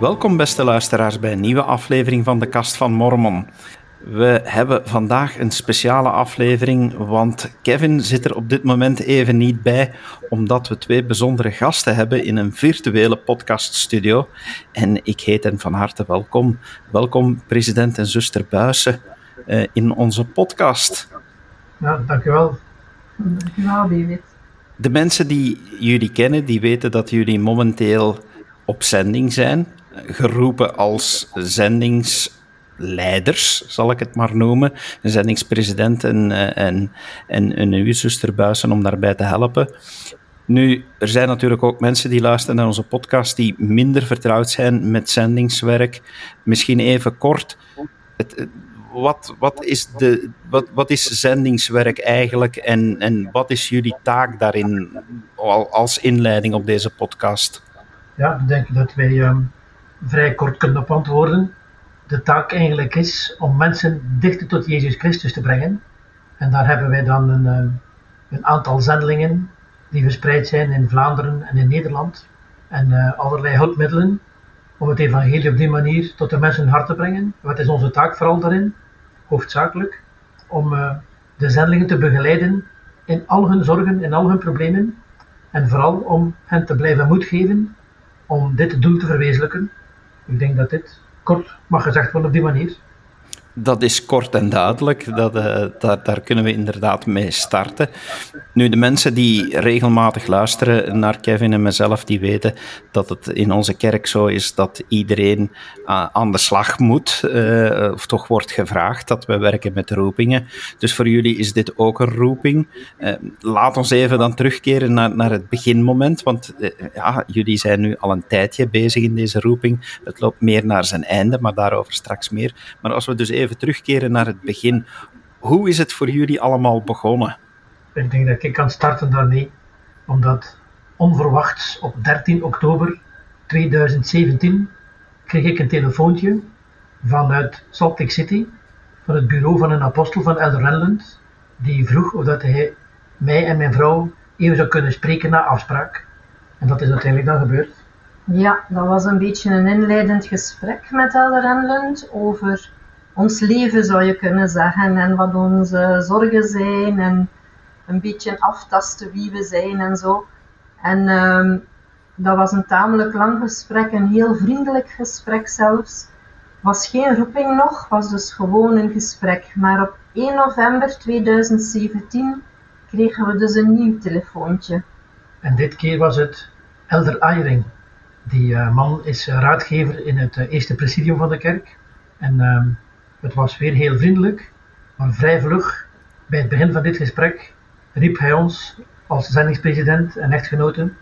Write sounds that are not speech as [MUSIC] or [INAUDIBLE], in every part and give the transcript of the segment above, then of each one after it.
Welkom beste luisteraars bij een nieuwe aflevering van de Kast van Mormon. We hebben vandaag een speciale aflevering, want Kevin zit er op dit moment even niet bij, omdat we twee bijzondere gasten hebben in een virtuele podcaststudio. En ik heet hen van harte welkom. Welkom, president en zuster Buissen, eh, in onze podcast. Ja, dankjewel. Dankjewel, David. De mensen die jullie kennen, die weten dat jullie momenteel op zending zijn, geroepen als zendingsleiders, zal ik het maar noemen. Een zendingspresident en, eh, en, en een uw zuster Buissen om daarbij te helpen. Nu, er zijn natuurlijk ook mensen die luisteren naar onze podcast die minder vertrouwd zijn met zendingswerk. Misschien even kort. Het, wat, wat, is de, wat, wat is zendingswerk eigenlijk en, en wat is jullie taak daarin als inleiding op deze podcast? Ja, ik denk dat wij um, vrij kort kunnen op antwoorden. De taak eigenlijk is om mensen dichter tot Jezus Christus te brengen. En daar hebben wij dan een, um, een aantal zendelingen die verspreid zijn in Vlaanderen en in Nederland. En uh, allerlei hulpmiddelen om het evangelie op die manier tot de mensen hart te brengen. Wat is onze taak vooral daarin? Hoofdzakelijk om uh, de zendelingen te begeleiden in al hun zorgen, in al hun problemen. En vooral om hen te blijven moed geven om dit doel te verwezenlijken. Ik denk dat dit kort mag gezegd worden op die manier. Dat is kort en duidelijk. Dat, uh, daar, daar, kunnen we inderdaad mee starten. Nu, de mensen die regelmatig luisteren naar Kevin en mezelf, die weten dat het in onze kerk zo is dat iedereen uh, aan de slag moet, uh, of toch wordt gevraagd dat we werken met roepingen. Dus voor jullie is dit ook een roeping. laat ons even dan terugkeren naar, naar het beginmoment, want ja, jullie zijn nu al een tijdje bezig in deze roeping. Het loopt meer naar zijn einde, maar daarover straks meer. Maar als we dus even even terugkeren naar het begin. Hoe is het voor jullie allemaal begonnen? Ik denk dat ik kan starten daarmee, omdat onverwachts op 13 oktober 2017 kreeg ik een telefoontje vanuit Salt Lake City, van het bureau van een apostel van Elder Renland, die vroeg of dat hij mij en mijn vrouw even zou kunnen spreken na afspraak. En dat is uiteindelijk dan gebeurd. Ja, dat was een beetje een inleidend gesprek met Elder Renland over ons leven zou je kunnen zeggen en wat onze zorgen zijn en een beetje aftasten wie we zijn en zo. En um, dat was een tamelijk lang gesprek, een heel vriendelijk gesprek zelfs. Was geen roeping nog, was dus gewoon een gesprek. Maar op 1 november 2017 kregen we dus een nieuw telefoontje. En dit keer was het Elder Ayring. Die uh, man is raadgever in het uh, eerste presidium van de kerk. En uh, het was weer heel vriendelijk, maar vrij vlug. Bij het begin van dit gesprek riep hij ons als zendingspresident en echtgenote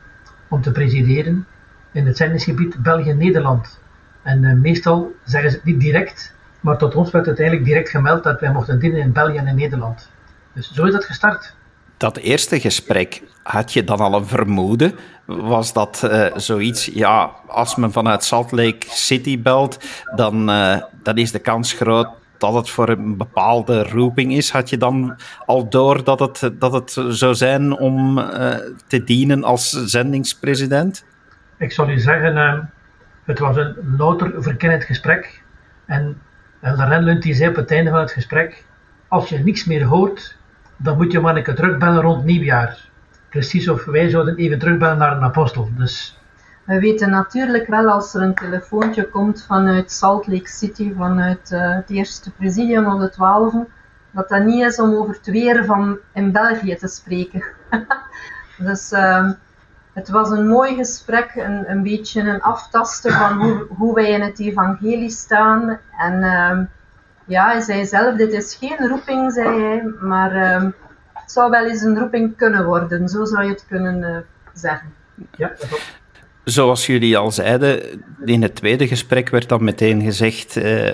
om te presideren in het zendingsgebied België-Nederland. En uh, meestal zeggen ze het niet direct, maar tot ons werd uiteindelijk direct gemeld dat wij mochten dienen in België en Nederland. Dus zo is dat gestart. Dat eerste gesprek, had je dan al een vermoeden? Was dat uh, zoiets, ja, als men vanuit Salt Lake City belt, dan, uh, dan is de kans groot dat het voor een bepaalde roeping is. Had je dan al door dat het, dat het zou zijn om uh, te dienen als zendingspresident? Ik zal u zeggen, het was een louter verkennend gesprek. En de Renlund die zei op het einde van het gesprek, als je niks meer hoort, dan moet je keer terugbellen rond nieuwjaar. Precies of wij zouden even terugbellen naar een apostel. Dus... We weten natuurlijk wel als er een telefoontje komt vanuit Salt Lake City, vanuit uh, het eerste presidium of de twaalfde, dat dat niet is om over het weer van in België te spreken. [LAUGHS] dus uh, het was een mooi gesprek, een, een beetje een aftasten van hoe, hoe wij in het evangelie staan. En uh, ja, hij zei zelf, dit is geen roeping, zei hij, maar uh, het zou wel eens een roeping kunnen worden. Zo zou je het kunnen uh, zeggen. Ja, dat. Zoals jullie al zeiden, in het tweede gesprek werd dan meteen gezegd uh,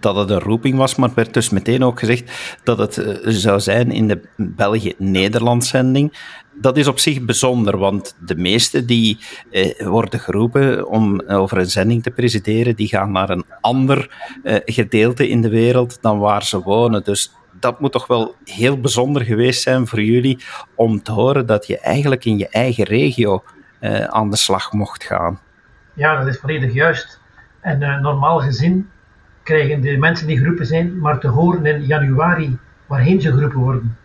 dat het een roeping was, maar werd dus meteen ook gezegd dat het uh, zou zijn in de België-Nederland-zending. Dat is op zich bijzonder, want de meesten die uh, worden geroepen om over een zending te presenteren, die gaan naar een ander gedeelte in de wereld dan waar ze wonen. Dus dat moet toch wel heel bijzonder geweest zijn voor jullie om te horen dat je eigenlijk in je eigen regio aan de slag mocht gaan. Ja, dat is volledig juist. En uh, normaal gezien krijgen de mensen die geroepen zijn maar te horen in januari waarheen ze geroepen worden.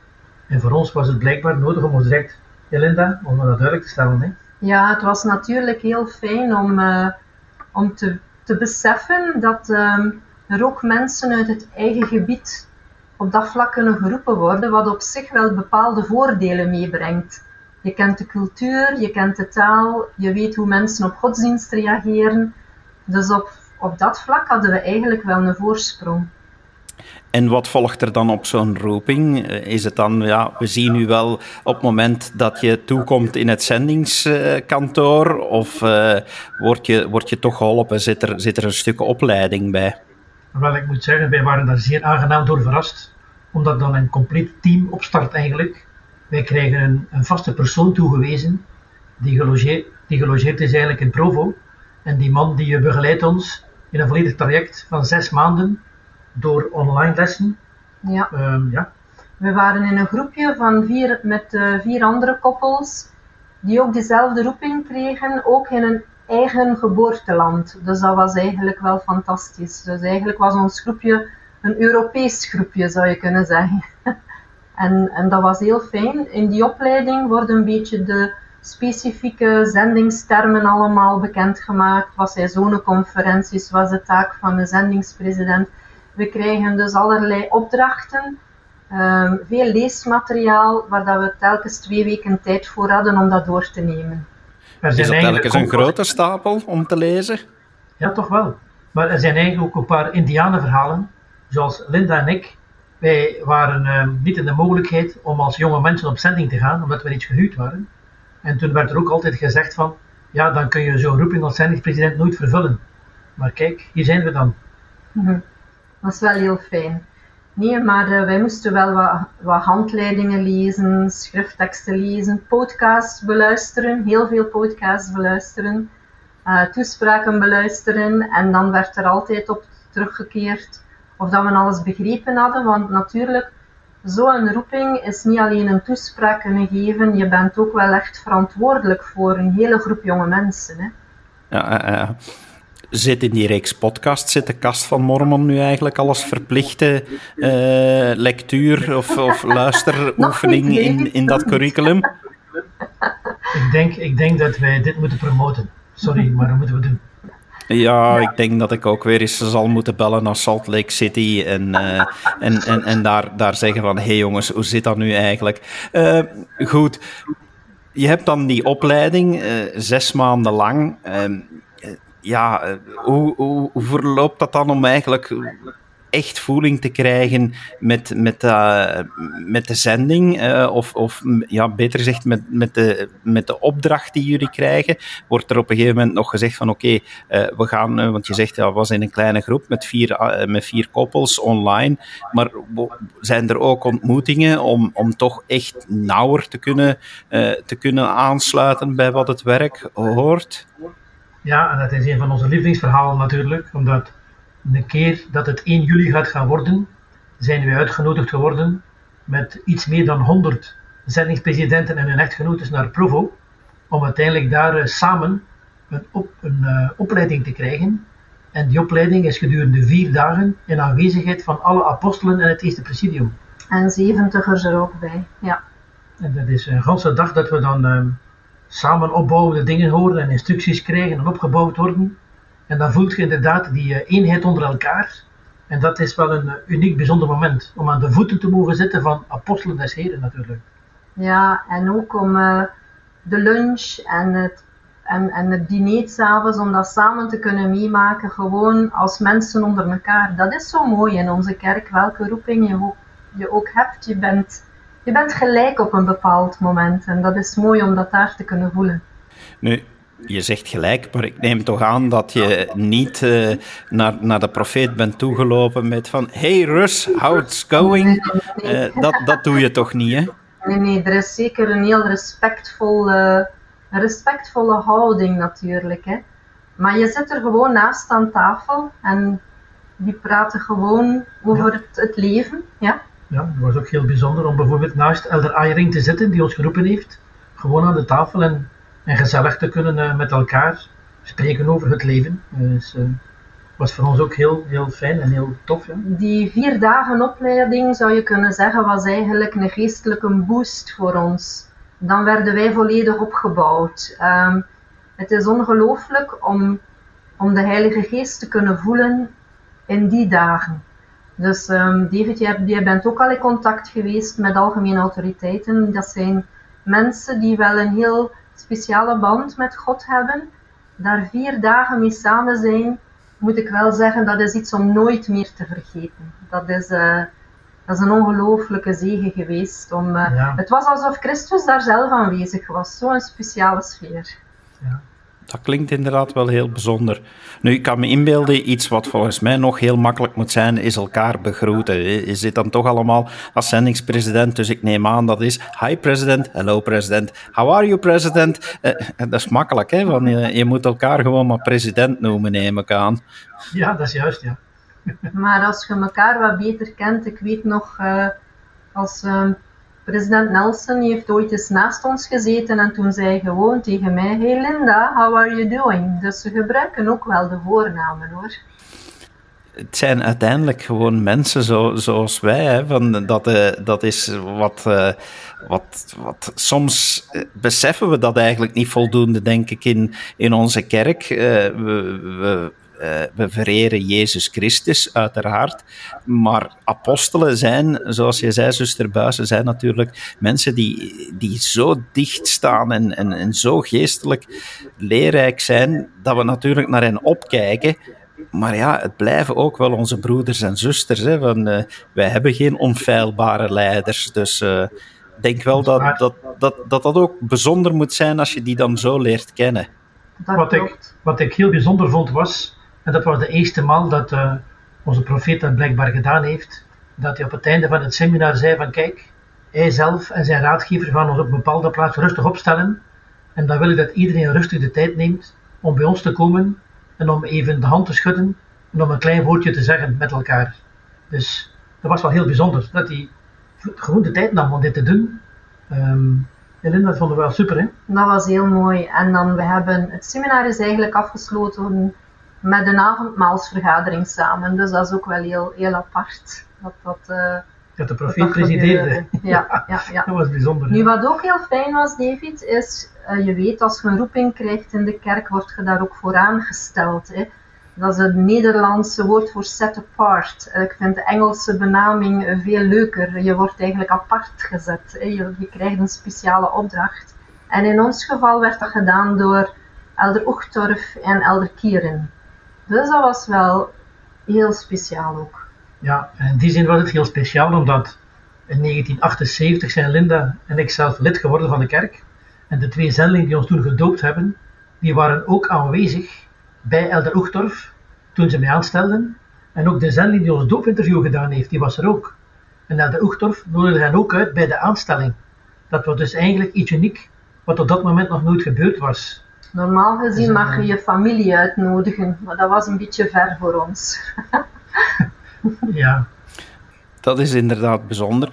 En voor ons was het blijkbaar nodig om ons direct, Linda, om dat duidelijk te stellen. Hè? Ja, het was natuurlijk heel fijn om, uh, om te, te beseffen dat uh, er ook mensen uit het eigen gebied op dat vlak kunnen geroepen worden, wat op zich wel bepaalde voordelen meebrengt. Je kent de cultuur, je kent de taal, je weet hoe mensen op godsdienst reageren. Dus op, op dat vlak hadden we eigenlijk wel een voorsprong. En wat volgt er dan op zo'n roeping? Eh, is het dan, ja, we zien u wel op het moment dat je toekomt in het zendingskantoor, of uh, word, je, word je toch geholpen? Zit er, zit er een stuk opleiding bij? Wel, ik moet zeggen, wij waren daar zeer aangenaam door verrast, omdat dan een compleet team opstart eigenlijk. Wij krijgen een, een vaste persoon toegewezen, die gelogeerd, die gelogeerd is eigenlijk in Provo. En die man die begeleidt ons in een volledig traject van zes maanden door online lessen. Ja. Um, ja. We waren in een groepje van vier, met uh, vier andere koppels die ook dezelfde roeping kregen, ook in een eigen geboorteland. Dus dat was eigenlijk wel fantastisch. Dus eigenlijk was ons groepje een Europees groepje, zou je kunnen zeggen. [LAUGHS] en, en dat was heel fijn. In die opleiding worden een beetje de specifieke zendingstermen allemaal bekendgemaakt. Wat zijn zoneconferenties, wat is de taak van de zendingspresident. We krijgen dus allerlei opdrachten, um, veel leesmateriaal, waar dat we telkens twee weken tijd voor hadden om dat door te nemen. Er is dat telkens een grote stapel om te lezen? Ja, toch wel. Maar er zijn eigenlijk ook een paar indianenverhalen, zoals Linda en ik. Wij waren uh, niet in de mogelijkheid om als jonge mensen op zending te gaan, omdat we niet gehuwd waren. En toen werd er ook altijd gezegd van, ja, dan kun je zo'n roeping als zendingspresident nooit vervullen. Maar kijk, hier zijn we dan. -hmm. Dat is wel heel fijn. Nee, maar uh, wij moesten wel wat, wat, handleidingen lezen, schriftteksten lezen, podcasts beluisteren, heel veel podcasts beluisteren, uh, toespraken beluisteren en dan werd er altijd op teruggekeerd of dat we alles begrepen hadden, want natuurlijk, zo'n roeping is niet alleen een toespraak kunnen geven, je bent ook wel echt verantwoordelijk voor een hele groep jonge mensen. Hè. Ja, uh, zit in die reeks podcast, zit de kast van Mormon nu eigenlijk als verplichte uh, lectuur of, of [LAUGHS] luisteroefening in, in dat curriculum? Ik denk, ik denk dat wij dit moeten promoten. Sorry, maar dat moeten we doen. Ja, ik denk dat ik ook weer eens zal moeten bellen naar Salt Lake City en, uh, en, en, en daar, daar zeggen van, hé hey jongens, hoe zit dat nu eigenlijk? Uh, goed, je hebt dan die opleiding, uh, zes maanden lang. Ehm, ja, hoe, hoe, hoe, verloopt dat dan om eigenlijk echt voeling te krijgen met, met, uh, met de zending? Uh, of, of ja, beter gezegd, met, met, de, met de opdracht die jullie krijgen? Wordt er op een gegeven moment nog gezegd van oké, uh, we gaan, want je zegt ja, we was in een kleine groep met vier, met vier koppels online, maar zijn er ook ontmoetingen om, om toch echt nauwer te kunnen, te kunnen aansluiten bij wat het werk hoort? Ja, en dat is een van onze lievelingsverhalen natuurlijk, omdat de keer dat het 1 juli gaat gaan worden, zijn we uitgenodigd geworden met iets meer dan 100 zendingspresidenten en hun echtgenotes naar Provo, om uiteindelijk daar uh, samen een, op, een uh, opleiding te krijgen. En die opleiding is gedurende vier dagen in aanwezigheid van alle apostelen en het eerste presidium. En zeventigers er ook bij, ja. En dat is een ganse dag dat we dan uh, samen opbouwende dingen horen en instructies krijgen en opgebouwd worden. En dan voelt je inderdaad die uh, eenheid onder elkaar. En dat is wel een uh, uniek, bijzonder moment. Om aan de voeten te mogen zitten van apostelen des Heren natuurlijk. Ja, en ook om uh, de lunch en het, en, en het diner s'avonds, om dat samen te kunnen meemaken. Gewoon als mensen onder elkaar. Dat is zo mooi in onze kerk, welke roeping je ook, je ook hebt. Je bent je bent gelijk op een bepaald moment. En dat is mooi om dat daar te kunnen voelen. Nu, je zegt gelijk, maar ik neem toch aan dat je niet uh, naar, naar de profeet bent toegelopen met van Hey Rus, how's going? Uh, dat, dat doe je toch niet, hè? Nee, nee, er is zeker een heel respectvolle, respectvolle houding natuurlijk. Hè? Maar je zit er gewoon naast aan tafel en die praten gewoon over het, het leven. Ja? ja, het was ook heel bijzonder om bijvoorbeeld naast Elder Ayring te zitten, die ons geroepen heeft. Gewoon aan de tafel en, en gezellig te kunnen uh, met elkaar spreken over het leven. Dus, was voor ons ook heel, heel fijn en heel tof. Ja. Die vier dagen opleiding, zou je kunnen zeggen, was eigenlijk een geestelijke boost voor ons. Dan werden wij volledig opgebouwd. Ehm, het is ongelooflijk om, om de Heilige Geest te kunnen voelen in die dagen. Dus um, David, jij, jij, bent ook al in contact geweest met algemene autoriteiten. Dat zijn mensen die wel een heel speciale band met God hebben. Daar vier dagen mee samen zijn, moet ik wel zeggen, dat is iets om nooit meer te vergeten. Dat is, uh, dat is een ongelooflijke zegen geweest. Om, uh, ja. Het was alsof Christus daar zelf aanwezig was. Zo'n speciale sfeer. Ja dat klinkt inderdaad wel heel bijzonder. Nu, ik kan me inbeelden, iets wat volgens mij nog heel makkelijk moet zijn, is elkaar begroeten. Je zit dan toch allemaal als zendingspresident, dus ik neem aan dat is Hi president, hello president, how are you president? Eh, dat is makkelijk, hè, want je, je, moet elkaar gewoon maar president noemen, neem ik aan. Ja, dat is juist, ja. Maar als je elkaar wat beter kent, ik weet nog, uh, als... Uh, President Nelson heeft ooit eens naast ons gezeten en toen zei gewoon tegen mij: Hey Linda, how are you doing? Dus ze gebruiken ook wel de voornamen hoor. Het zijn uiteindelijk gewoon mensen zo, zoals wij. Hè, van dat, uh, dat is wat, uh, wat, wat. Soms beseffen we dat eigenlijk niet voldoende, denk ik, in, in onze kerk. We, we, uh, we vereren Jezus Christus, uiteraard. Maar apostelen zijn, zoals je zei, zuster Buizen, zijn natuurlijk mensen die, die zo dicht staan en, en, en zo geestelijk leerrijk zijn, dat we natuurlijk naar hen opkijken. Maar ja, het blijven ook wel onze broeders en zusters. Hè, van, uh, wij hebben geen onfeilbare leiders. Dus uh, ik denk wel dat dat, dat, dat dat ook bijzonder moet zijn als je die dan zo leert kennen. Wat ik, wat ik heel bijzonder vond was en dat was de eerste maal dat uh, onze profeet dat blijkbaar gedaan heeft. Dat hij op het einde van het seminar zei van kijk, hij zelf en zijn raadgever gaan ons op een bepaalde plaats rustig opstellen. En dan wil ik dat iedereen rustig de tijd neemt om bij ons te komen en om even de hand te schudden en om een klein woordje te zeggen met elkaar. Dus dat was wel heel bijzonder dat hij gewoon de tijd nam om dit te doen. Um, dat vonden we wel super, hè? Dat was heel mooi. En dan, we hebben, het seminar is eigenlijk afgesloten met een avondmaalsvergadering samen. Dus dat is ook wel heel, heel apart. Dat, dat, uh, dat de profeet presideerde. Ja, [LAUGHS] ja, ja, dat was bijzonder. Nu, wat ook heel fijn was, David, is, uh, je weet, als je een roeping krijgt in de kerk, word je daar ook voor aangesteld. Hè. Dat is het Nederlandse woord voor set apart. Uh, ik vind de Engelse benaming veel leuker. Je wordt eigenlijk apart gezet. Hè. Je, je krijgt een speciale opdracht. En in ons geval werd dat gedaan door Elder Oechtorf en Elder Kieren. Dus dat was wel heel speciaal ook. Ja, in die zin was het heel speciaal omdat in 1978 zijn Linda en ik zelf lid geworden van de kerk. En de twee zendelingen die ons toen gedoopt hebben, die waren ook aanwezig bij Elder Oegtorf toen ze mij aanstelden. En ook de zendeling die ons doopinterview gedaan heeft, die was er ook. En Elder Oegtorf nodigde hen ook uit bij de aanstelling. Dat was dus eigenlijk iets uniek, wat op dat moment nog nooit gebeurd was. Normaal gezien mag je je familie uitnodigen, maar dat was een beetje ver voor ons. [LAUGHS] ja. Dat is inderdaad bijzonder.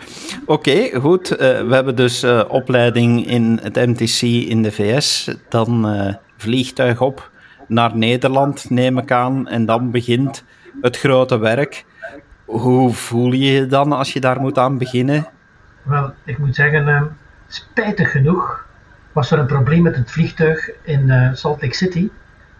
Oké, goed. Uh, we hebben dus uh, opleiding in het MTC in de VS. Dan uh, vliegtuig op naar Nederland, neem ik aan. En dan begint het grote werk. Hoe voel je je dan als je daar moet aan beginnen? Wel, ik moet zeggen, spijtig genoeg was er een probleem met het vliegtuig in uh, Salt Lake City.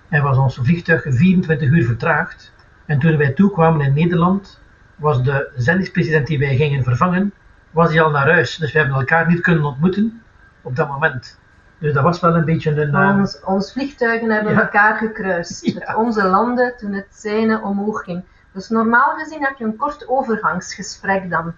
En was ons vliegtuig 24 uur vertraagd. En toen wij toekwamen in Nederland, was de zendingspresident die wij gingen vervangen, was hij al naar huis. Dus we hebben elkaar niet kunnen ontmoeten op dat moment. Dus dat was wel een beetje een... Uh... Ons, ons vliegtuigen hebben ja. elkaar gekruist. [LAUGHS] Ja. onze landen toen het zijne omhoog ging. Dus normaal gezien heb je een kort overgangsgesprek dan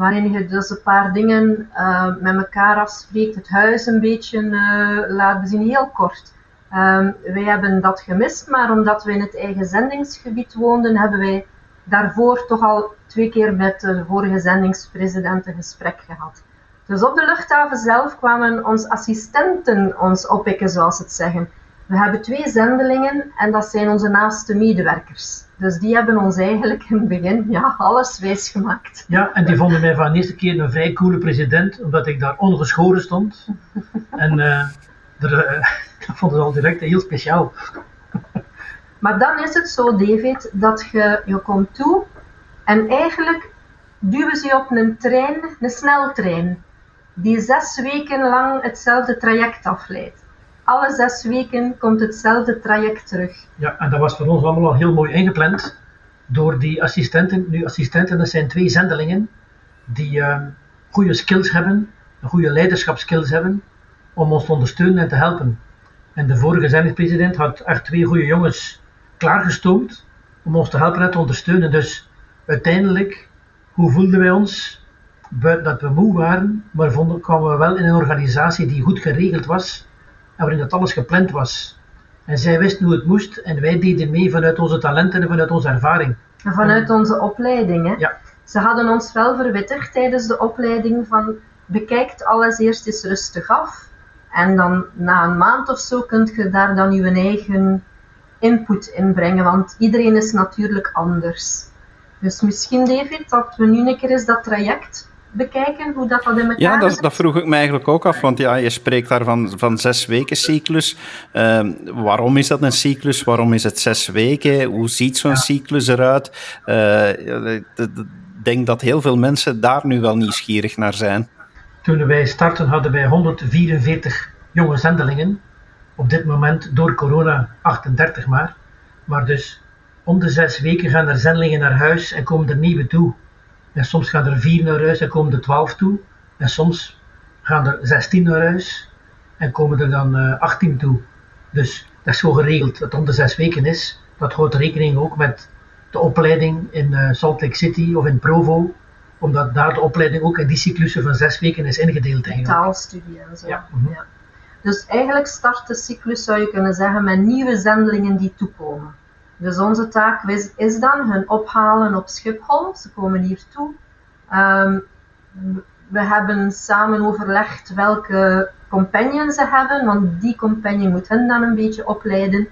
waarin je dus een paar dingen uh, met elkaar afspreekt, het huis een beetje uh, laat bezien, heel kort. Um, wij hebben dat gemist, maar omdat we in het eigen zendingsgebied woonden, hebben wij daarvoor toch al twee keer met de vorige zendingspresident een gesprek gehad. Dus op de luchthaven zelf kwamen onze assistenten ons oppikken, zoals ze het zeggen. We hebben twee zendelingen en dat zijn onze naaste medewerkers. Dus die hebben ons eigenlijk in het begin ja, alles wijsgemaakt. Ja, en die vonden mij van de eerste keer een vrij coole president, omdat ik daar ongeschoren stond. En uh, er, uh, [LAUGHS] dat vonden ze al direct heel speciaal. Maar dan is het zo, David, dat je, je komt toe en eigenlijk duwen ze je op een trein, een sneltrein, die zes weken lang hetzelfde traject afleidt. Alle zes weken komt hetzelfde traject terug. Ja, en dat was voor ons allemaal al heel mooi ingepland door die assistenten. Nu, assistenten, dat zijn twee zendelingen die uh, goede skills hebben, goede leiderschapskills hebben, om ons te ondersteunen en te helpen. En de vorige zendingspresident had echt twee goede jongens klaargestoomd om ons te helpen en te ondersteunen. Dus uiteindelijk, hoe voelden wij ons? Buiten dat we moe waren, maar vonden, kwamen we wel in een organisatie die goed geregeld was waarin dat alles gepland was. En zij wisten hoe het moest en wij deden mee vanuit onze talenten en vanuit onze ervaring. En vanuit onze opleiding. Hè? Ja. Ze hadden ons wel verwittigd tijdens de opleiding van bekijkt alles eerst eens rustig af. En dan na een maand of zo kunt je daar dan je eigen input in brengen, want iedereen is natuurlijk anders. Dus misschien, David, dat we nu een keer eens dat traject bekijken, hoe dat, dat in elkaar Ja, dat, dat vroeg ik me eigenlijk ook af, want ja, je spreekt daar van, van zes weken cyclus. Ehm, waarom is dat een cyclus? Waarom is het zes weken? Hoe ziet zo'n cyclus eruit? Eh, ik denk dat heel veel mensen daar nu wel nieuwsgierig naar zijn. Toen wij starten hadden wij 144 jonge zendelingen. Op dit moment door corona 38 maar. Maar dus om de zes weken gaan er zendelingen naar huis en komen er nieuwe toe. En soms gaan er vier naar huis en komen er 12 toe. En soms gaan er 16 naar huis en komen er dan uh, 18 toe. Dus dat is zo geregeld dat het om de zes weken is. Dat houdt rekening ook met de opleiding in uh, Salt Lake City of in Provo omdat daar de opleiding ook in die cyclussen van zes weken is ingedeeld eigenlijk. Taalstudie en zo. Ja. Mm -hmm. ja. Dus eigenlijk start de cyclus, zou je kunnen zeggen, met nieuwe zendelingen die toekomen. Dus onze taak is, is dan hun ophalen op Schiphol. Ze komen hier toe. Um, we hebben samen overlegd welke companion ze hebben, want die companion moet hen dan een beetje opleiden.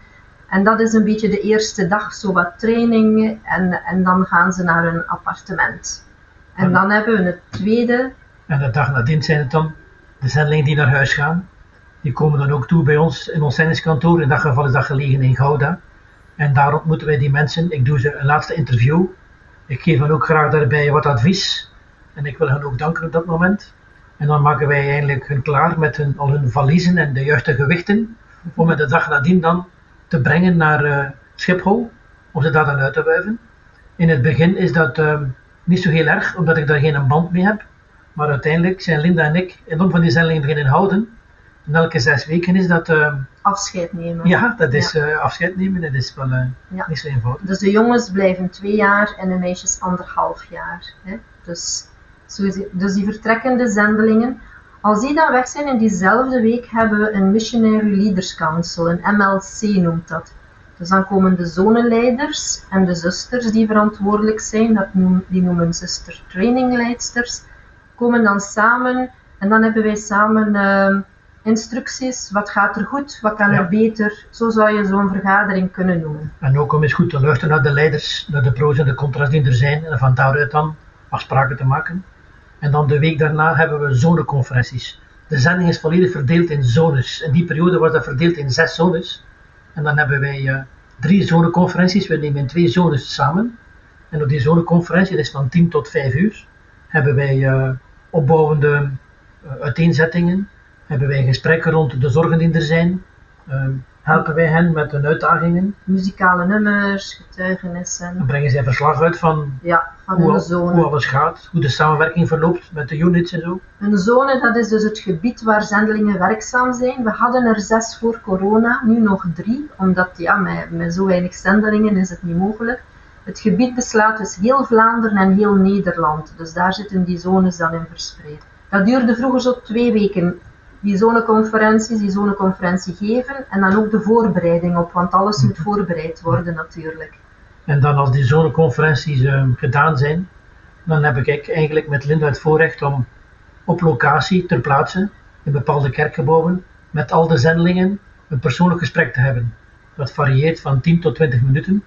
En dat is een beetje de eerste dag, zo wat training, en, en dan gaan ze naar hun appartement. En dan hebben we het tweede. En de dag nadien zijn het dan de zendelingen die naar huis gaan. Die komen dan ook toe bij ons in ons zendingskantoor. In dat geval is dat gelegen in Gouda. En daar ontmoeten wij die mensen. Ik doe ze een laatste interview. Ik geef hen ook graag daarbij wat advies. En ik wil hen ook danken op dat moment. En dan maken wij eigenlijk hun klaar met hun, al hun valiezen en de juiste gewichten. Om met de dag nadien dan te brengen naar uh, Schiphol. Om ze daar dan uit te wuiven. In het begin is dat... Uh, niet zo heel erg, omdat ik daar geen band mee heb. Maar uiteindelijk zijn Linda en ik enorm van die zendelingen beginnen houden. En elke zes weken is dat... Uh, afscheid nemen. Ja, dat is ja. Uh, afscheid nemen. Dat is wel uh, ja. niet zo eenvoudig. Dus de jongens blijven twee jaar en de meisjes anderhalf jaar. Hè? Dus, dus die vertrekkende zendelingen. Als die dan weg zijn in diezelfde week hebben we een Missionary Leaders Council, een MLC noemt dat. Dus dan komen de zonenleiders en de zusters die verantwoordelijk zijn, dat noem, die noemen zuster trainingleidsters, komen dan samen en dan hebben wij samen uh, instructies. Wat gaat er goed, wat kan Ja. er beter? Zo zou je zo'n vergadering kunnen noemen. En ook om eens goed te luisteren naar de leiders, naar de pro's en de contra's die er zijn. En van daaruit dan afspraken te maken. En dan de week daarna hebben we zoneconferenties. De zending is volledig verdeeld in zones. In die periode was dat verdeeld in zes zones. En dan hebben wij eh, drie zoneconferenties. We nemen twee zones samen. En op die zoneconferentie, dat is van 10 tot 5 uur, hebben wij eh, opbouwende eh, uiteenzettingen. Hebben wij gesprekken rond de zorgen die er zijn. Ehm, helpen wij hen met hun uitdagingen. Muzikale nummers, getuigenissen. Dan brengen zij verslag uit van Ja, van hoe, hun zone. hoe alles gaat, hoe de samenwerking verloopt met de units en zo. Een zone, dat is dus het gebied waar zendelingen werkzaam zijn. We hadden er zes voor corona, nu nog drie, omdat ja, met, met zo weinig zendelingen is het niet mogelijk. Het gebied beslaat dus heel Vlaanderen en heel Nederland, dus daar zitten die zones dan in verspreid. Dat duurde vroeger zo twee weken, die zoneconferenties, die zoneconferentie geven en dan ook de voorbereiding op, want alles moet voorbereid worden natuurlijk. En dan als die zoneconferenties ehm, gedaan zijn, dan heb ik eigenlijk met Linda het voorrecht om op locatie ter plaatse in bepaalde kerkgebouwen met al de zendelingen een persoonlijk gesprek te hebben. Dat varieert van 10 tot 20 minuten,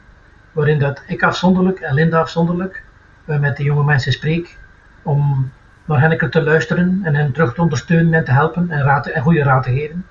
waarin dat ik afzonderlijk en Linda afzonderlijk eh, met de jonge mensen spreek om naar hen te luisteren en hen terug te ondersteunen en te helpen en, raad, en goede raad te geven.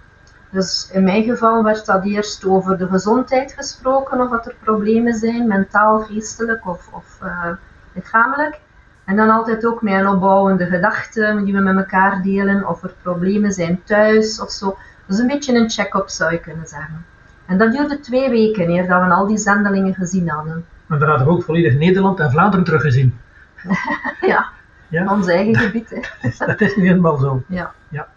Dus in mijn geval werd dat eerst over de gezondheid gesproken, of dat er problemen zijn, mentaal, geestelijk of, of uh, lichamelijk. En dan altijd ook met een opbouwende gedachten die we met elkaar delen, of er problemen zijn thuis of zo. Dus een beetje een check-up zou je kunnen zeggen. En dat duurde twee weken eer dat we al die zendelingen gezien hadden. En daar hadden we ook volledig Nederland en Vlaanderen teruggezien. [LAUGHS] ja, ja, ons eigen gebied. Hè. [LAUGHS] dat is nu helemaal zo. Ja. ja.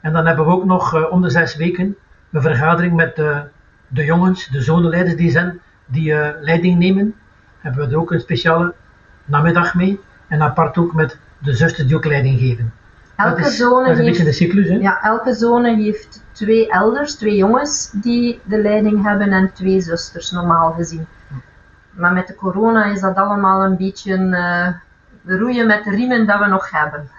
En dan hebben we ook nog uh, om de zes weken een vergadering met de, de jongens, de zonenleiders die zijn, die uh, leiding nemen. Hebben we er ook een speciale namiddag mee. En apart ook met de zusters die ook leiding geven. Elke dat is, zone dat is een heeft, beetje de cyclus, hè? Ja, elke zone heeft twee elders, twee jongens die de leiding hebben en twee zusters, normaal gezien. Maar met de corona is dat allemaal een beetje uh, roeien met de riemen dat we nog hebben.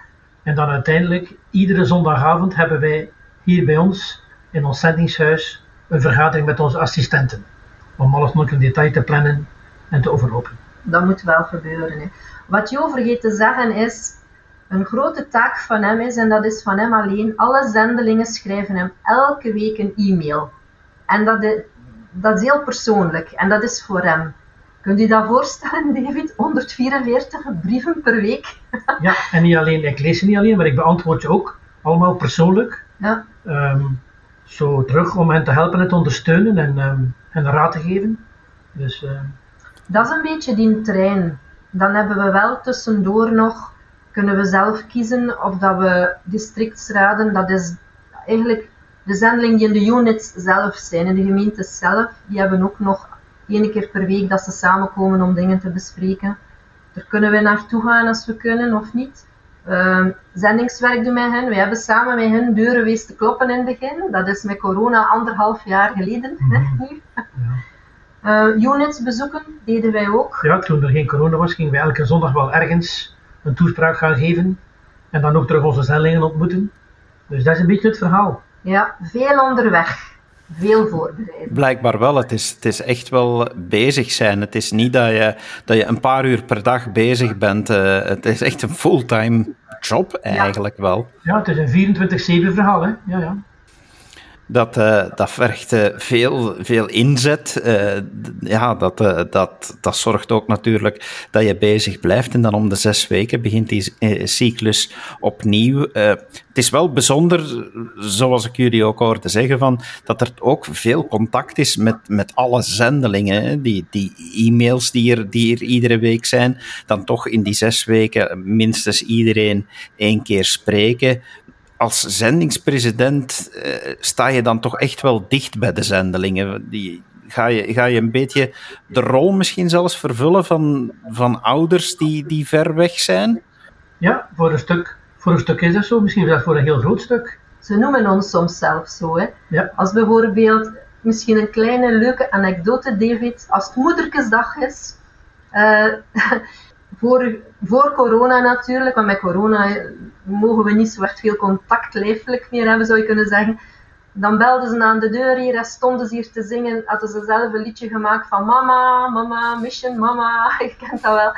En dan uiteindelijk, iedere zondagavond hebben wij hier bij ons, in ons zendingshuis, een vergadering met onze assistenten. Om alles nog in detail te plannen en te overlopen. Dat moet wel gebeuren. Hè. Wat Jo vergeet te zeggen is, een grote taak van hem is, en dat is van hem alleen, alle zendelingen schrijven hem elke week een e-mail. En dat is, dat is heel persoonlijk en dat is voor hem. Kunt u dat voorstellen, David? 144 brieven per week. ja, en niet alleen, ik lees ze niet alleen, maar ik beantwoord je ook. Allemaal persoonlijk. Ja. Um, zo terug om hen te helpen en te ondersteunen en um, hen raad te geven. Dus, uh... Dat is een beetje die trein. Dan hebben we wel tussendoor nog, kunnen we zelf kiezen of dat we districtsraden, dat is eigenlijk de zendeling die in de units zelf zijn, in de gemeentes zelf, die hebben ook nog één keer per week dat ze samenkomen om dingen te bespreken. Daar kunnen we naartoe gaan als we kunnen of niet. Uh, zendingswerk doen met hen. We hebben samen met hen deuren wees te kloppen in het begin. Dat is met corona anderhalf jaar geleden. Mm -hmm. nu. Ja. Uh, [LAUGHS] units bezoeken deden wij ook. Ja, toen er geen corona was, gingen wij elke zondag wel ergens een toespraak gaan geven. En dan ook terug onze zendingen ontmoeten. Dus dat is een beetje het verhaal. Ja, veel onderweg veel voorbereiden. Blijkbaar wel. Het is, het is echt wel bezig zijn. Het is niet dat je, dat je een paar uur per dag bezig bent. Uh, het is echt een fulltime job eigenlijk ja. wel. Ja, het is een 24-7 verhaal. Hè? Ja, ja. Dat, uh, dat vergt uh, veel, veel inzet. Uh, ja, dat, dat, dat zorgt ook natuurlijk dat je bezig blijft. En dan om de zes weken begint die cyclus opnieuw. het is wel bijzonder, zoals ik jullie ook hoorde zeggen, van, dat er ook veel contact is met, met alle zendelingen. Die, die e-mails die er, die er iedere week zijn, dan toch in die zes weken minstens iedereen één keer spreken als zendingspresident uh, sta je dan toch echt wel dicht bij de zendelingen. Die, ga, je, ga je een beetje de rol misschien zelfs vervullen van, van ouders die, die ver weg zijn? Ja, voor een, stuk, voor een stuk is dat zo. Misschien is dat voor een heel groot stuk. Ze noemen ons soms zelf zo. Hè? Ja. Als bijvoorbeeld, misschien een kleine leuke anekdote, David. Als het moederkesdag is... Uh, [LAUGHS] voor, voor corona natuurlijk, want met corona mogen we niet zo echt veel contact lijfelijk meer hebben, zou je kunnen zeggen. Dan belden ze aan de deur hier en stonden ze hier te zingen. Hadden ze zelf een liedje gemaakt van mama, mama, mission, mama. [LAUGHS] Je kent dat wel.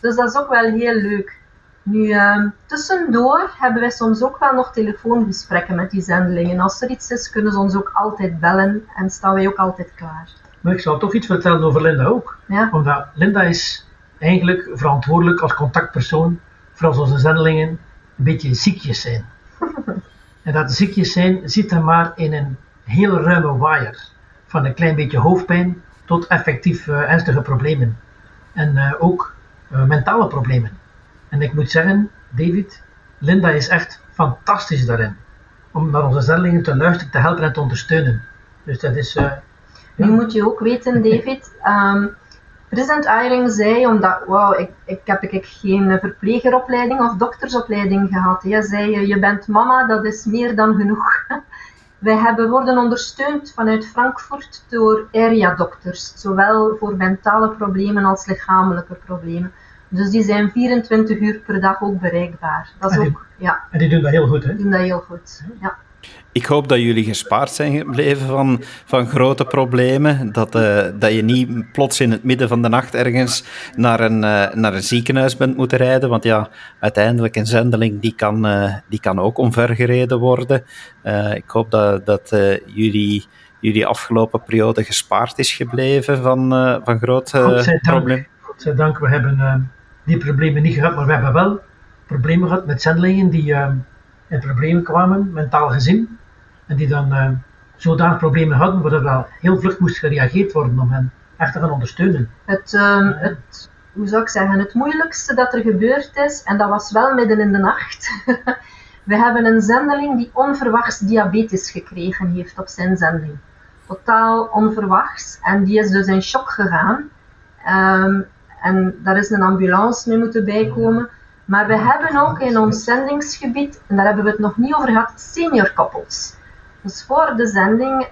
Dus dat is ook wel heel leuk. Nu, uh, tussendoor hebben wij soms ook wel nog telefoongesprekken met die zendelingen. Als er iets is, kunnen ze ons ook altijd bellen en staan wij ook altijd klaar. Maar ik zal toch iets vertellen over Linda ook. Ja? Omdat Linda is eigenlijk verantwoordelijk als contactpersoon voor als onze zendelingen een beetje ziekjes zijn. [LAUGHS] en dat ziekjes zijn zit er maar in een heel ruime waaier. Van een klein beetje hoofdpijn tot effectief uh, ernstige problemen. En uh, ook uh, mentale problemen. En ik moet zeggen, David, Linda is echt fantastisch daarin. Om naar onze zendelingen te luisteren, te helpen en te ondersteunen. Dus dat is... Ja. Nu moet je ook weten, [LAUGHS] David... Um, President Eyring zei, omdat wow, ik, ik heb ik geen verplegeropleiding of doktersopleiding gehad. Hij zei, je bent mama, dat is meer dan genoeg. [LAUGHS] Wij hebben worden ondersteund vanuit Frankfurt door area dokters, zowel voor mentale problemen als lichamelijke problemen. Dus die zijn 24 uur per dag ook bereikbaar. Dat is En die- ook, ja, En die doen dat heel goed, hè? die doen dat heel goed. Ja. Ik hoop dat jullie gespaard zijn gebleven van, van grote problemen. Dat, eh, dat je niet plots in het midden van de nacht ergens naar een, eh, naar een ziekenhuis bent moeten rijden. Want ja, uiteindelijk een zendeling die kan, eh, die kan ook omvergereden worden. Ik hoop dat, dat jullie, jullie afgelopen periode gespaard is gebleven van, van grote problemen. Godzijdank, we hebben die problemen niet gehad, maar we hebben wel problemen gehad met zendelingen die in problemen kwamen, mentaal gezien. En die dan eh zodanig problemen hadden, waar er wel heel vlug moest gereageerd worden om hen echt te gaan ondersteunen. Het, ehm, het, hoe zou ik zeggen, het moeilijkste dat er gebeurd is, en dat was wel midden in de nacht. [LAUGHS] We hebben een zendeling die onverwachts diabetes gekregen heeft op zijn zending. Totaal onverwachts. En die is dus in shock gegaan. Ehm, en daar is een ambulance mee moeten bijkomen. Maar we hebben ook in ons zendingsgebied, en daar hebben we het nog niet over gehad, senior koppels. Dus voor de zending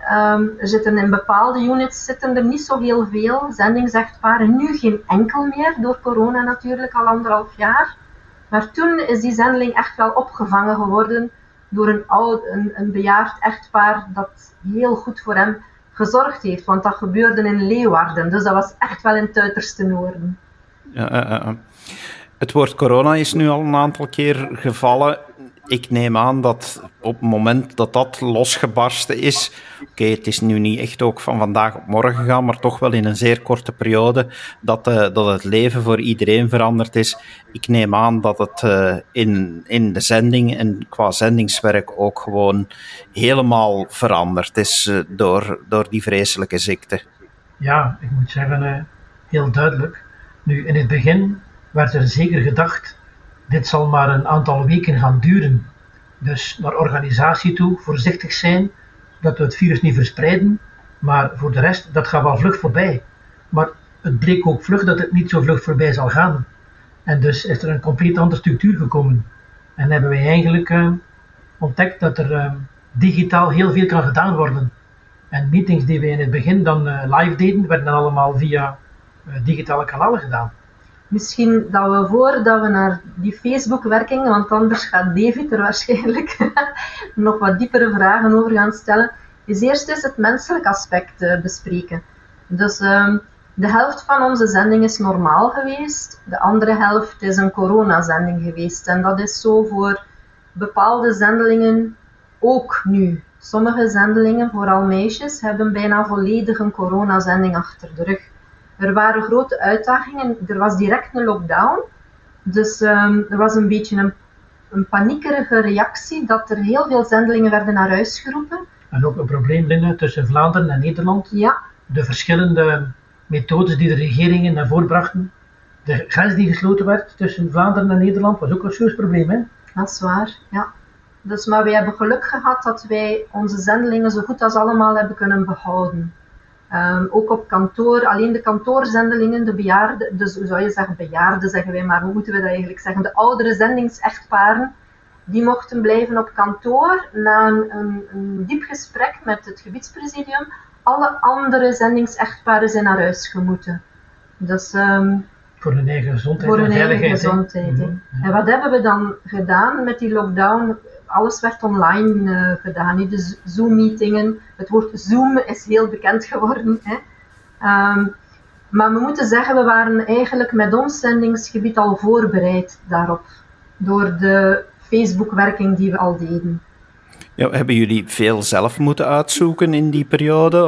er zitten in bepaalde units zitten er niet zo heel veel zendingsechtparen. Nu geen enkel meer, door corona natuurlijk al anderhalf jaar. Maar toen is die zendeling echt wel opgevangen geworden door een, oud, een, een bejaard echtpaar dat heel goed voor hem gezorgd heeft. Want dat gebeurde in Leeuwarden, dus dat was echt wel in het uiterste noorden. Ja, eh, eh. Het woord corona is nu al een aantal keer gevallen. Ik neem aan dat op het moment dat dat losgebarsten is, oké, het is nu niet echt ook van vandaag op morgen gegaan, maar toch wel in een zeer korte periode, dat, eh, dat het leven voor iedereen veranderd is. Ik neem aan dat het eh, in, in de zending en qua zendingswerk ook gewoon helemaal veranderd is eh, door, door die vreselijke ziekte. Ja, ik moet zeggen, heel duidelijk. Nu, in het begin werd er zeker gedacht, dit zal maar een aantal weken gaan duren. Dus naar organisatie toe, voorzichtig zijn, dat we het virus niet verspreiden. Maar voor de rest, dat gaat wel vlug voorbij. Maar het bleek ook vlug dat het niet zo vlug voorbij zal gaan. En dus is er een compleet andere structuur gekomen. En hebben wij eigenlijk eh, ontdekt dat er eh, digitaal heel veel kan gedaan worden. En meetings die we in het begin dan eh, live deden, werden dan allemaal via digitale kanalen gedaan. Misschien dat we voordat we naar die Facebook-werking, want anders gaat David er waarschijnlijk [LAUGHS] nog wat diepere vragen over gaan stellen, is eerst eens het menselijk aspect eh, bespreken. Dus ehm, de helft van onze zending is normaal geweest, de andere helft is een coronazending geweest. En dat is zo voor bepaalde zendelingen ook nu. Sommige zendelingen, vooral meisjes, hebben bijna volledig een coronazending achter de rug. Er waren grote uitdagingen. Er was direct een lockdown. Dus ehm, er was een beetje een, een paniekerige reactie dat er heel veel zendelingen werden naar huis geroepen. En ook een probleem binnen tussen Vlaanderen en Nederland. Ja, De verschillende methodes die de regeringen naar voren brachten. De grens die gesloten werd tussen Vlaanderen en Nederland was ook een serieus probleem. Hè? dat is waar. Ja. Dus, maar wij hebben geluk gehad dat wij onze zendelingen zo goed als allemaal hebben kunnen behouden. Ehm, ook op kantoor, alleen de kantoorzendelingen, de bejaarden, dus hoe zou je zeggen bejaarden zeggen wij, maar hoe moeten we dat eigenlijk zeggen? De oudere zendingsechtparen, die mochten blijven op kantoor na een, een, een diep gesprek met het gebiedspresidium. Alle andere zendingsechtparen zijn naar huis gemoeten. Dus ehm, Voor hun eigen gezondheid voor hun eigen gezondheid. Mhm. En wat hebben we dan gedaan met die lockdown? Alles werd online eh, gedaan. De Zoom-meetingen. Het woord Zoom is heel bekend geworden. Ehm, maar we moeten zeggen, we waren eigenlijk met ons zendingsgebied al voorbereid daarop. Door de Facebook-werking die we al deden. Ja, hebben jullie veel zelf moeten uitzoeken in die periode?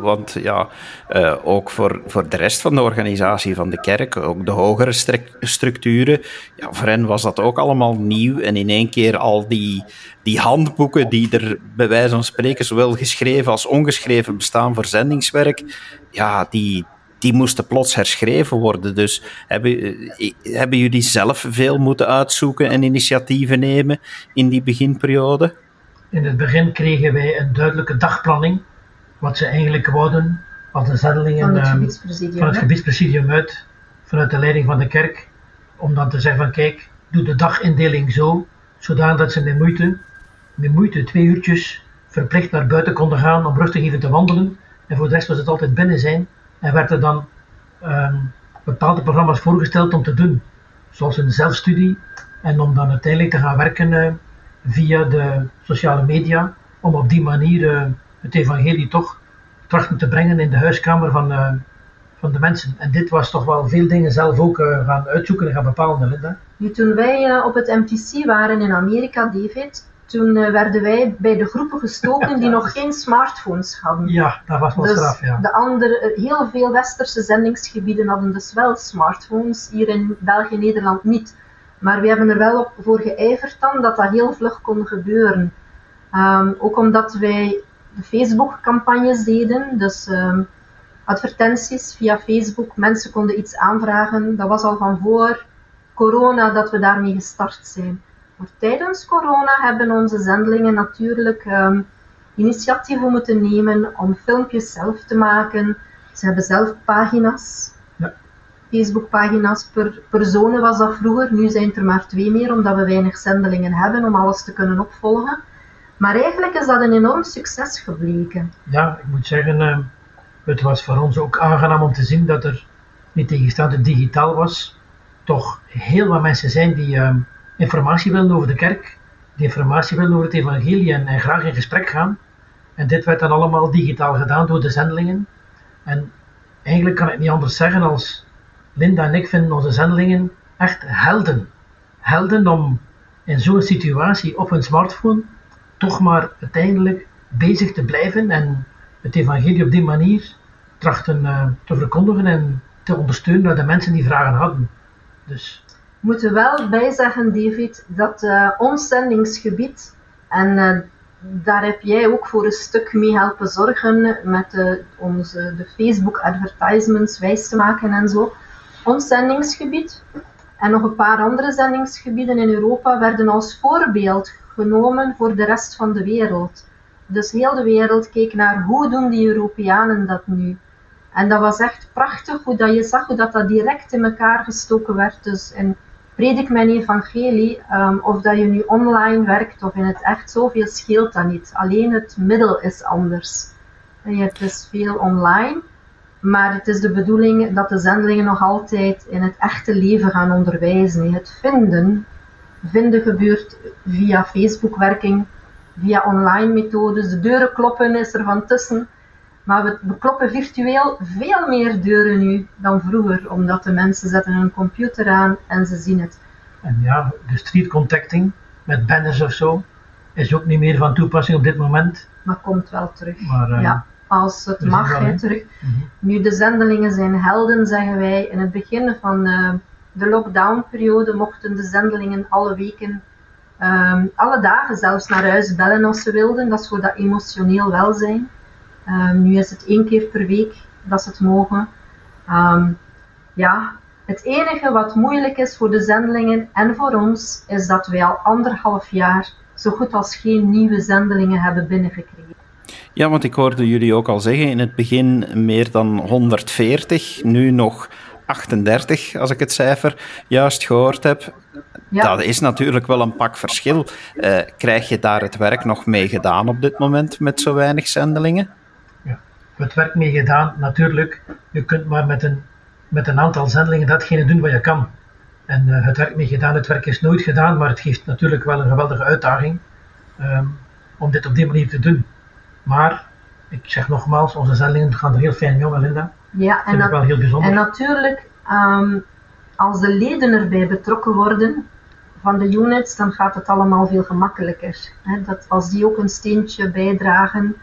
Want ja, eh, ook voor, voor de rest van de organisatie van de kerk, ook de hogere structuren, ja, voor hen was dat ook allemaal nieuw. En in één keer al die, die handboeken die er bij wijze van spreken zowel geschreven als ongeschreven bestaan voor zendingswerk, ja, die, die moesten plots herschreven worden. Dus hebben, eh, hebben jullie zelf veel moeten uitzoeken en initiatieven nemen in die beginperiode? In het begin kregen wij een duidelijke dagplanning, wat ze eigenlijk wouden als de zendelingen Van het ehm, gebiedspresidium. van het gebiedspresidium uit, vanuit de leiding van de kerk, om dan te zeggen van kijk, doe de dagindeling zo, zodanig dat ze met moeite, met moeite twee uurtjes verplicht naar buiten konden gaan om rustig even te wandelen. En voor de rest was het altijd binnen zijn en werd er dan ehm, bepaalde programma's voorgesteld om te doen. zoals een zelfstudie. En om dan uiteindelijk te gaan werken via de sociale media, om op die manier het evangelie toch trachten te brengen in de huiskamer van, van de mensen. En dit was toch wel veel dingen zelf ook gaan uitzoeken en gaan bepalen, Linda. Nu, toen wij op het MTC waren in Amerika, David, toen werden wij bij de groepen gestoken die [LAUGHS] nog geen smartphones hadden. Ja, dat was wel dus straf, ja. De andere, eh, heel veel westerse zendingsgebieden hadden dus wel smartphones, hier in België en Nederland niet. Maar we hebben er wel op voor geijverd dan dat dat heel vlug kon gebeuren. Um, ook omdat wij de Facebook-campagnes deden, dus um, advertenties via Facebook. Mensen konden iets aanvragen. Dat was al van voor corona dat we daarmee gestart zijn. Maar tijdens corona hebben onze zendelingen natuurlijk um, initiatieven moeten nemen om filmpjes zelf te maken. Ze hebben zelf pagina's. Facebookpagina's per, per was dat vroeger. Nu zijn het er maar twee meer, omdat we weinig zendelingen hebben om alles te kunnen opvolgen. Maar eigenlijk is dat een enorm succes gebleken. Ja, ik moet zeggen, uh, het was voor ons ook aangenaam om te zien dat er, niet tegenstaande digitaal was, toch heel wat mensen zijn die uh, informatie willen over de kerk, die informatie willen over het evangelie en, graag in gesprek gaan. En dit werd dan allemaal digitaal gedaan door de zendelingen. En eigenlijk kan ik niet anders zeggen als Linda en ik vinden onze zendelingen echt helden. Helden om in zo'n situatie op hun smartphone toch maar uiteindelijk bezig te blijven en het evangelie op die manier trachten uh, te verkondigen en te ondersteunen naar de mensen die vragen hadden. Dus moeten wel bijzeggen, David, dat uh, ons zendingsgebied, en uh, daar heb jij ook voor een stuk mee helpen zorgen met onze, de Facebook advertisements wijs te maken en zo. Ons zendingsgebied en nog een paar andere zendingsgebieden in Europa werden als voorbeeld genomen voor de rest van de wereld. Dus heel de wereld keek naar hoe doen die Europeanen dat nu. En dat was echt prachtig hoe dat je zag hoe dat, dat direct in elkaar gestoken werd. Dus in predik mijn evangelie, um, of dat je nu online werkt of in het echt, zoveel scheelt dat niet. Alleen het middel is anders. En je hebt dus veel online, maar het is de bedoeling dat de zendelingen nog altijd in het echte leven gaan onderwijzen. Het vinden, vinden gebeurt via Facebook-werking, via online methodes. De deuren kloppen is er van tussen. Maar we, we, kloppen virtueel veel meer deuren nu dan vroeger, omdat de mensen zetten hun computer aan en ze zien het. En ja, de street contacting met banners of zo is ook niet meer van toepassing op dit moment. Maar komt wel terug. Maar, uh, ja, als het mag, hè, terug. Mm -hmm. Nu, de zendelingen zijn helden, zeggen wij. In het begin van uh, de lockdown-periode mochten de zendelingen alle weken, um, alle dagen zelfs naar huis bellen als ze wilden. Dat is voor dat emotioneel welzijn. Um, nu is het één keer per week dat ze het mogen. Um, ja, het enige wat moeilijk is voor de zendelingen en voor ons, is dat wij al anderhalf jaar zo goed als geen nieuwe zendelingen hebben binnengekregen. Ja, want ik hoorde jullie ook al zeggen, in het begin meer dan 140, nu nog 38, als ik het cijfer juist gehoord heb. Ja. Dat is natuurlijk wel een pak verschil. Uh, krijg je daar het werk nog mee gedaan op dit moment met zo weinig zendelingen? het werk mee gedaan. Natuurlijk, je kunt maar met een, met een aantal zendelingen datgene doen wat je kan. En uh, het werk mee gedaan, het werk is nooit gedaan, maar het geeft natuurlijk wel een geweldige uitdaging um, om dit op die manier te doen. Maar, ik zeg nogmaals, onze zendelingen gaan er heel fijn mee om, Linda. Ja, en, dat, wel heel bijzonder. en natuurlijk, um, als de leden erbij betrokken worden van de units, dan gaat het allemaal veel gemakkelijker. Dat als die ook een steentje bijdragen,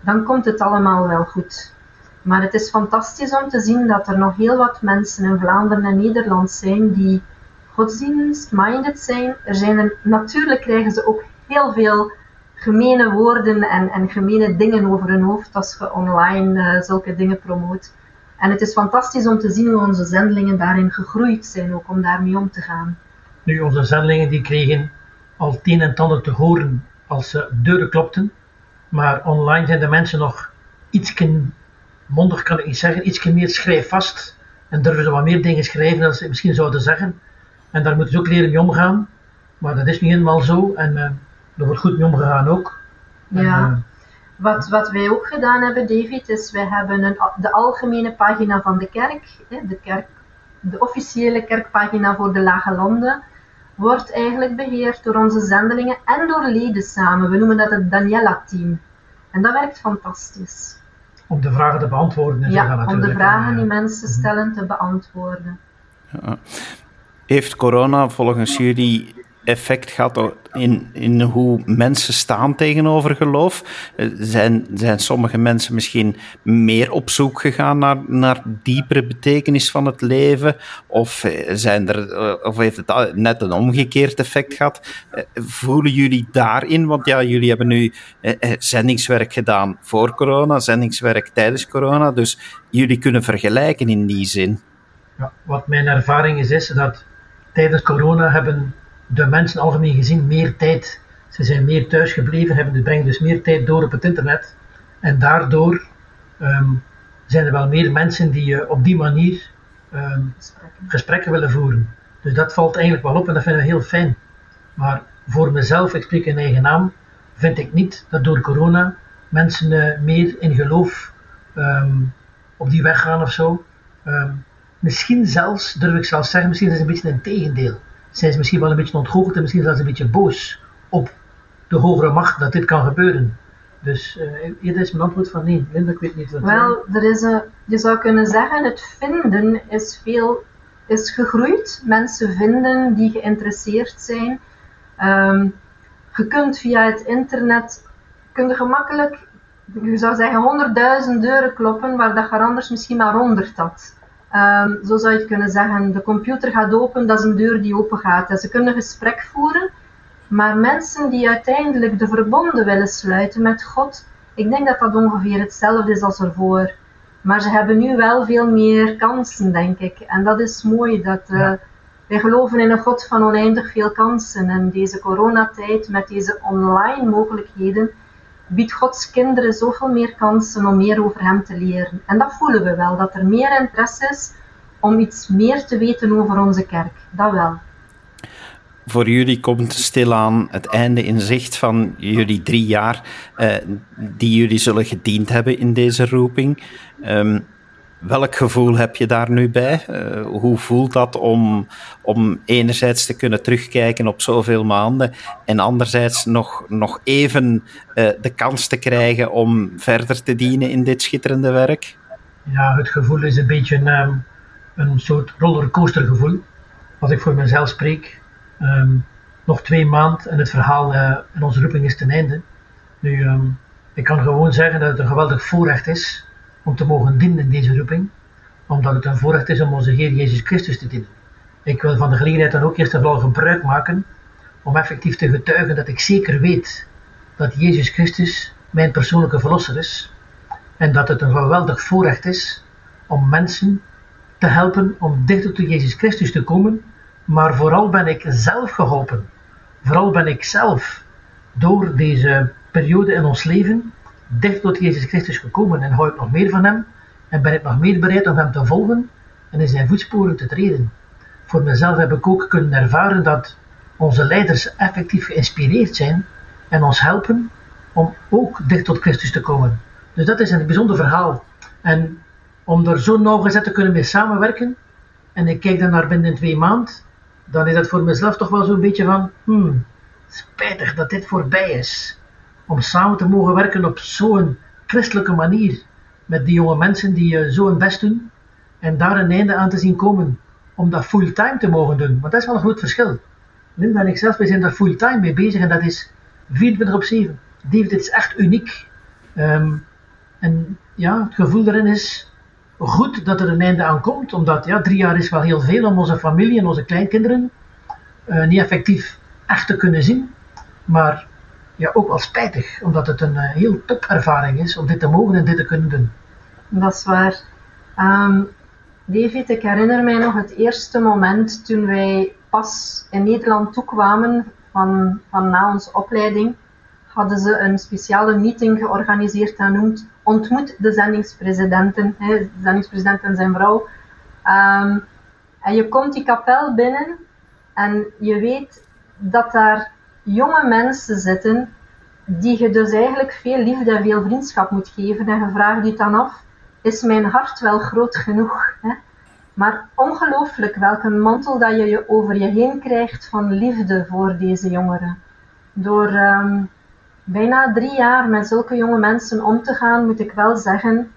dan komt het allemaal wel goed. Maar het is fantastisch om te zien dat er nog heel wat mensen in Vlaanderen en Nederland zijn die godsdienst-minded zijn. Er zijn er, natuurlijk krijgen ze ook heel veel gemene woorden en, en gemene dingen over hun hoofd als je online uh, zulke dingen promoot. En het is fantastisch om te zien hoe onze zendelingen daarin gegroeid zijn, ook om daarmee om te gaan. Nu, onze zendelingen die kregen al tien en tanden te horen als ze deuren klopten. Maar online zijn de mensen nog iets mondig kan ik niet zeggen, iets meer schrijfvast. En durven ze wat meer dingen schrijven dan ze misschien zouden zeggen. En daar moeten ze ook leren mee omgaan. Maar dat is niet helemaal zo. En uh, er wordt goed mee omgegaan ook. Ja. En, uh, wat, wat wij ook gedaan hebben, David, is wij hebben een, de algemene pagina van de kerk. Hè, de kerk de officiële kerkpagina voor de Lage Landen, wordt eigenlijk beheerd door onze zendelingen en door leden samen. We noemen dat het Daniela-team. En dat werkt fantastisch. Om de vragen te beantwoorden. En ja, om de vragen die mensen stellen te beantwoorden. Ja. Heeft corona volgens jullie effect gehad in, in hoe mensen staan tegenover geloof? Eh, zijn, zijn sommige mensen misschien meer op zoek gegaan naar, naar diepere betekenis van het leven? Of, eh, zijn er, eh, of heeft het net een omgekeerd effect gehad? Voelen jullie daarin? Want ja, jullie hebben nu zendingswerk gedaan voor corona, zendingswerk tijdens corona, dus jullie kunnen vergelijken in die zin. Ja, wat mijn ervaring is, is dat tijdens corona hebben de mensen algemeen gezien meer tijd. Ze zijn meer thuis gebleven, hebben, brengen dus meer tijd door op het internet. En daardoor ehm, zijn er wel meer mensen die uh, op die manier ehm, gesprekken. willen voeren. Dus dat valt eigenlijk wel op en dat vinden we heel fijn. Maar voor mezelf, ik spreek in eigen naam, vind ik niet dat door corona mensen uh, meer in geloof um, op die weg gaan of zo. misschien zelfs, durf ik zelfs zeggen, misschien is het een beetje een tegendeel zijn ze misschien wel een beetje ontgoocheld en misschien zelfs een beetje boos op de hogere macht dat dit kan gebeuren. Dus uh, is mijn antwoord van nee. Linda, ik weet niet wat. Wel, er is je zou kunnen zeggen, het vinden is veel is gegroeid. Mensen vinden die geïnteresseerd zijn. Um, je kunt via het internet kun gemakkelijk, je zou zeggen, honderdduizend deuren kloppen waar dat je anders misschien maar honderd had. Um, zo zou je kunnen zeggen, de computer gaat open, dat is een deur die open gaat. En ze kunnen gesprek voeren, maar mensen die uiteindelijk de verbonden willen sluiten met God, ik denk dat dat ongeveer hetzelfde is als ervoor. Maar ze hebben nu wel veel meer kansen, denk ik. En dat is mooi, dat uh, wij geloven in een God van oneindig veel kansen. En deze coronatijd, met deze online mogelijkheden, biedt Gods kinderen zoveel meer kansen om meer over Hem te leren. En dat voelen we wel, dat er meer interesse is om iets meer te weten over onze kerk. Dat wel. Voor jullie komt stilaan het einde in zicht van jullie drie jaar eh, die jullie zullen gediend hebben in deze roeping. Um, Welk gevoel heb je daar nu bij? Uh, hoe voelt dat om, om enerzijds te kunnen terugkijken op zoveel maanden en anderzijds nog, nog even uh, de kans te krijgen om verder te dienen in dit schitterende werk? Ja, het gevoel is een beetje een, um, een soort rollercoastergevoel. Als ik voor mezelf spreek, um, nog twee maanden en het verhaal uh, en onze roeping is ten einde. Nu, um, ik kan gewoon zeggen dat het een geweldig voorrecht is om te mogen dienen in deze roeping, omdat het een voorrecht is om onze Heer Jezus Christus te dienen. Ik wil van de gelegenheid dan ook eerst en vooral gebruik maken om effectief te getuigen dat ik zeker weet dat Jezus Christus mijn persoonlijke verlosser is en dat het een geweldig voorrecht is om mensen te helpen om dichter tot Jezus Christus te komen, maar vooral ben ik zelf geholpen. Vooral ben ik zelf door deze periode in ons leven dicht tot Jezus Christus gekomen en hou ik nog meer van Hem en ben ik nog meer bereid om Hem te volgen en in Zijn voetsporen te treden. Voor mezelf heb ik ook kunnen ervaren dat onze leiders effectief geïnspireerd zijn en ons helpen om ook dicht tot Christus te komen. Dus dat is een bijzonder verhaal. En om er zo nauwgezet te kunnen mee samenwerken, en ik kijk dan naar binnen twee maanden, dan is dat voor mezelf toch wel zo'n beetje van, hmm, spijtig dat dit voorbij is om samen te mogen werken op zo'n christelijke manier met die jonge mensen die uh, zo hun best doen en daar een einde aan te zien komen om dat fulltime te mogen doen. Want dat is wel een groot verschil. Linda en ik zelf, wij zijn daar fulltime mee bezig en dat is 24 op 7. David, is echt uniek. Um, en ja, het gevoel erin is goed dat er een einde aan komt, omdat ja, drie jaar is wel heel veel om onze familie en onze kleinkinderen uh, niet effectief echt te kunnen zien. Maar ja, ook wel spijtig, omdat het een uh, heel topervaring is om dit te mogen en dit te kunnen doen. Dat is waar. Um, David, ik herinner mij nog het eerste moment toen wij pas in Nederland toekwamen van, van na onze opleiding, hadden ze een speciale meeting georganiseerd en noemt Ontmoet de zendingspresidenten, hè, de zendingspresident en zijn vrouw. Um, en je komt die kapel binnen en je weet dat daar jonge mensen zitten die je dus eigenlijk veel liefde en veel vriendschap moet geven. En je vraagt je dan af, is mijn hart wel groot genoeg? Hè? Maar ongelooflijk welke mantel dat je over je heen krijgt van liefde voor deze jongeren. Door ehm, bijna drie jaar met zulke jonge mensen om te gaan, moet ik wel zeggen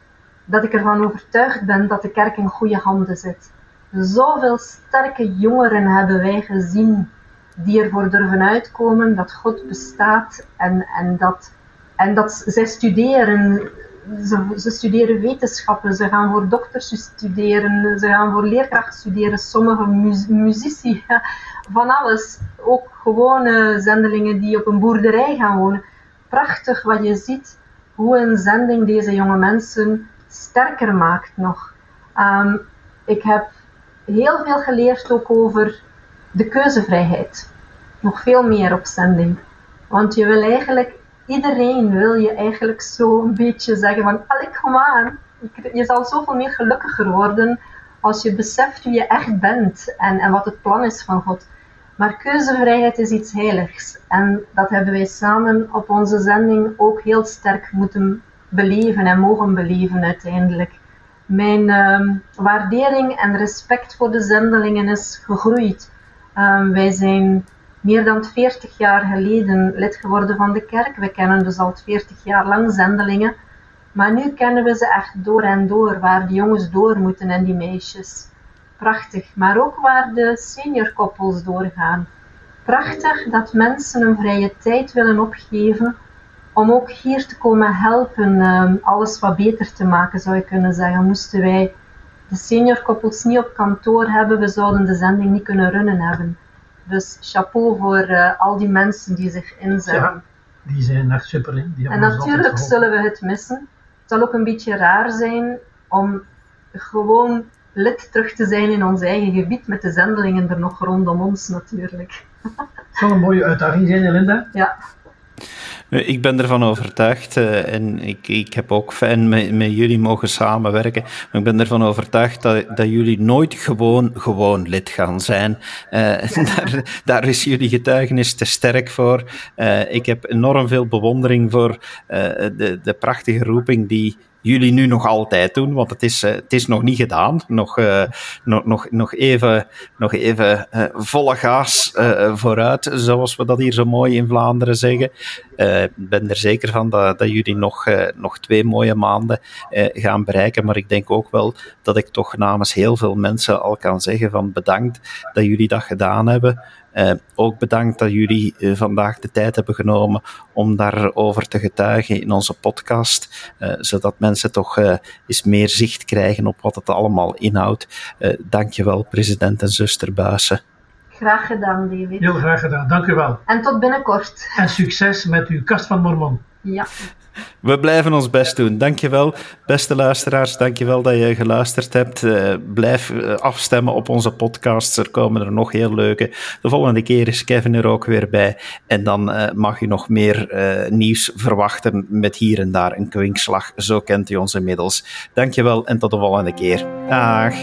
dat ik ervan overtuigd ben dat de kerk in goede handen zit. Zoveel sterke jongeren hebben wij gezien die ervoor durven uitkomen dat God bestaat en, en, dat, en dat zij studeren. Ze, studeren wetenschappen, ze gaan voor dokters studeren, ze gaan voor leerkracht studeren, sommige muzici, van alles. Ook gewone zendelingen die op een boerderij gaan wonen. Prachtig wat je ziet, hoe een zending deze jonge mensen sterker maakt nog. Um, ik heb heel veel geleerd ook over de keuzevrijheid. Nog veel meer op zending. Want je wil eigenlijk, iedereen wil je eigenlijk zo een beetje zeggen van, allee, kom aan. Je zal zoveel meer gelukkiger worden als je beseft wie je echt bent en, en wat het plan is van God. Maar keuzevrijheid is iets heiligs. En dat hebben wij samen op onze zending ook heel sterk moeten beleven en mogen beleven uiteindelijk. Mijn ehm, waardering en respect voor de zendelingen is gegroeid. Ehm, wij zijn meer dan 40 jaar geleden lid geworden van de kerk. We kennen dus al 40 jaar lang zendelingen. Maar nu kennen we ze echt door en door, waar de jongens door moeten en die meisjes. Prachtig. Maar ook waar de seniorkoppels doorgaan. Prachtig dat mensen een vrije tijd willen opgeven om ook hier te komen helpen, um, alles wat beter te maken, zou je kunnen zeggen. Moesten wij de seniorkoppels niet op kantoor hebben, we zouden de zending niet kunnen runnen hebben. Dus chapeau voor uh, al die mensen die zich inzetten. Ja, die zijn echt super. in. en natuurlijk zullen we het missen. Het zal ook een beetje raar zijn om gewoon lid terug te zijn in ons eigen gebied met de zendelingen er nog rondom ons natuurlijk. Het zal een mooie uitdaging zijn, Linda. Ja. Ik ben ervan overtuigd uh, en ik, ik heb ook fijn met, met jullie mogen samenwerken. Maar ik ben ervan overtuigd dat, dat jullie nooit gewoon, gewoon lid gaan zijn. Uh, [LAUGHS] daar, daar is jullie getuigenis te sterk voor. Ik heb enorm veel bewondering voor de, de prachtige roeping die jullie nu nog altijd doen, want het is, uh, het is nog niet gedaan. Nog, uh, nog, nog, nog even, nog even uh, volle gas vooruit, zoals we dat hier zo mooi in Vlaanderen zeggen. Ik ben er zeker van dat, dat jullie nog, nog twee mooie maanden gaan bereiken, maar ik denk ook wel dat ik toch namens heel veel mensen al kan zeggen van bedankt dat jullie dat gedaan hebben. Uh, ook bedankt dat jullie uh, vandaag de tijd hebben genomen om daarover te getuigen in onze podcast, uh, zodat mensen toch eens meer zicht krijgen op wat het allemaal inhoudt. dankjewel, president en zuster Buissen. Graag gedaan, David. Heel graag gedaan, dank u wel. En tot binnenkort. En succes met uw kast van Mormon. Ja. We blijven ons best doen. Dankjewel, beste luisteraars. Dankjewel dat je geluisterd hebt. Uh, blijf uh, afstemmen op onze podcasts. Er komen er nog heel leuke. De volgende keer is Kevin er ook weer bij. En dan uh, mag u nog meer nieuws verwachten met hier en daar een kwinkslag. Zo kent u ons inmiddels. Dankjewel en tot de volgende keer. Dag.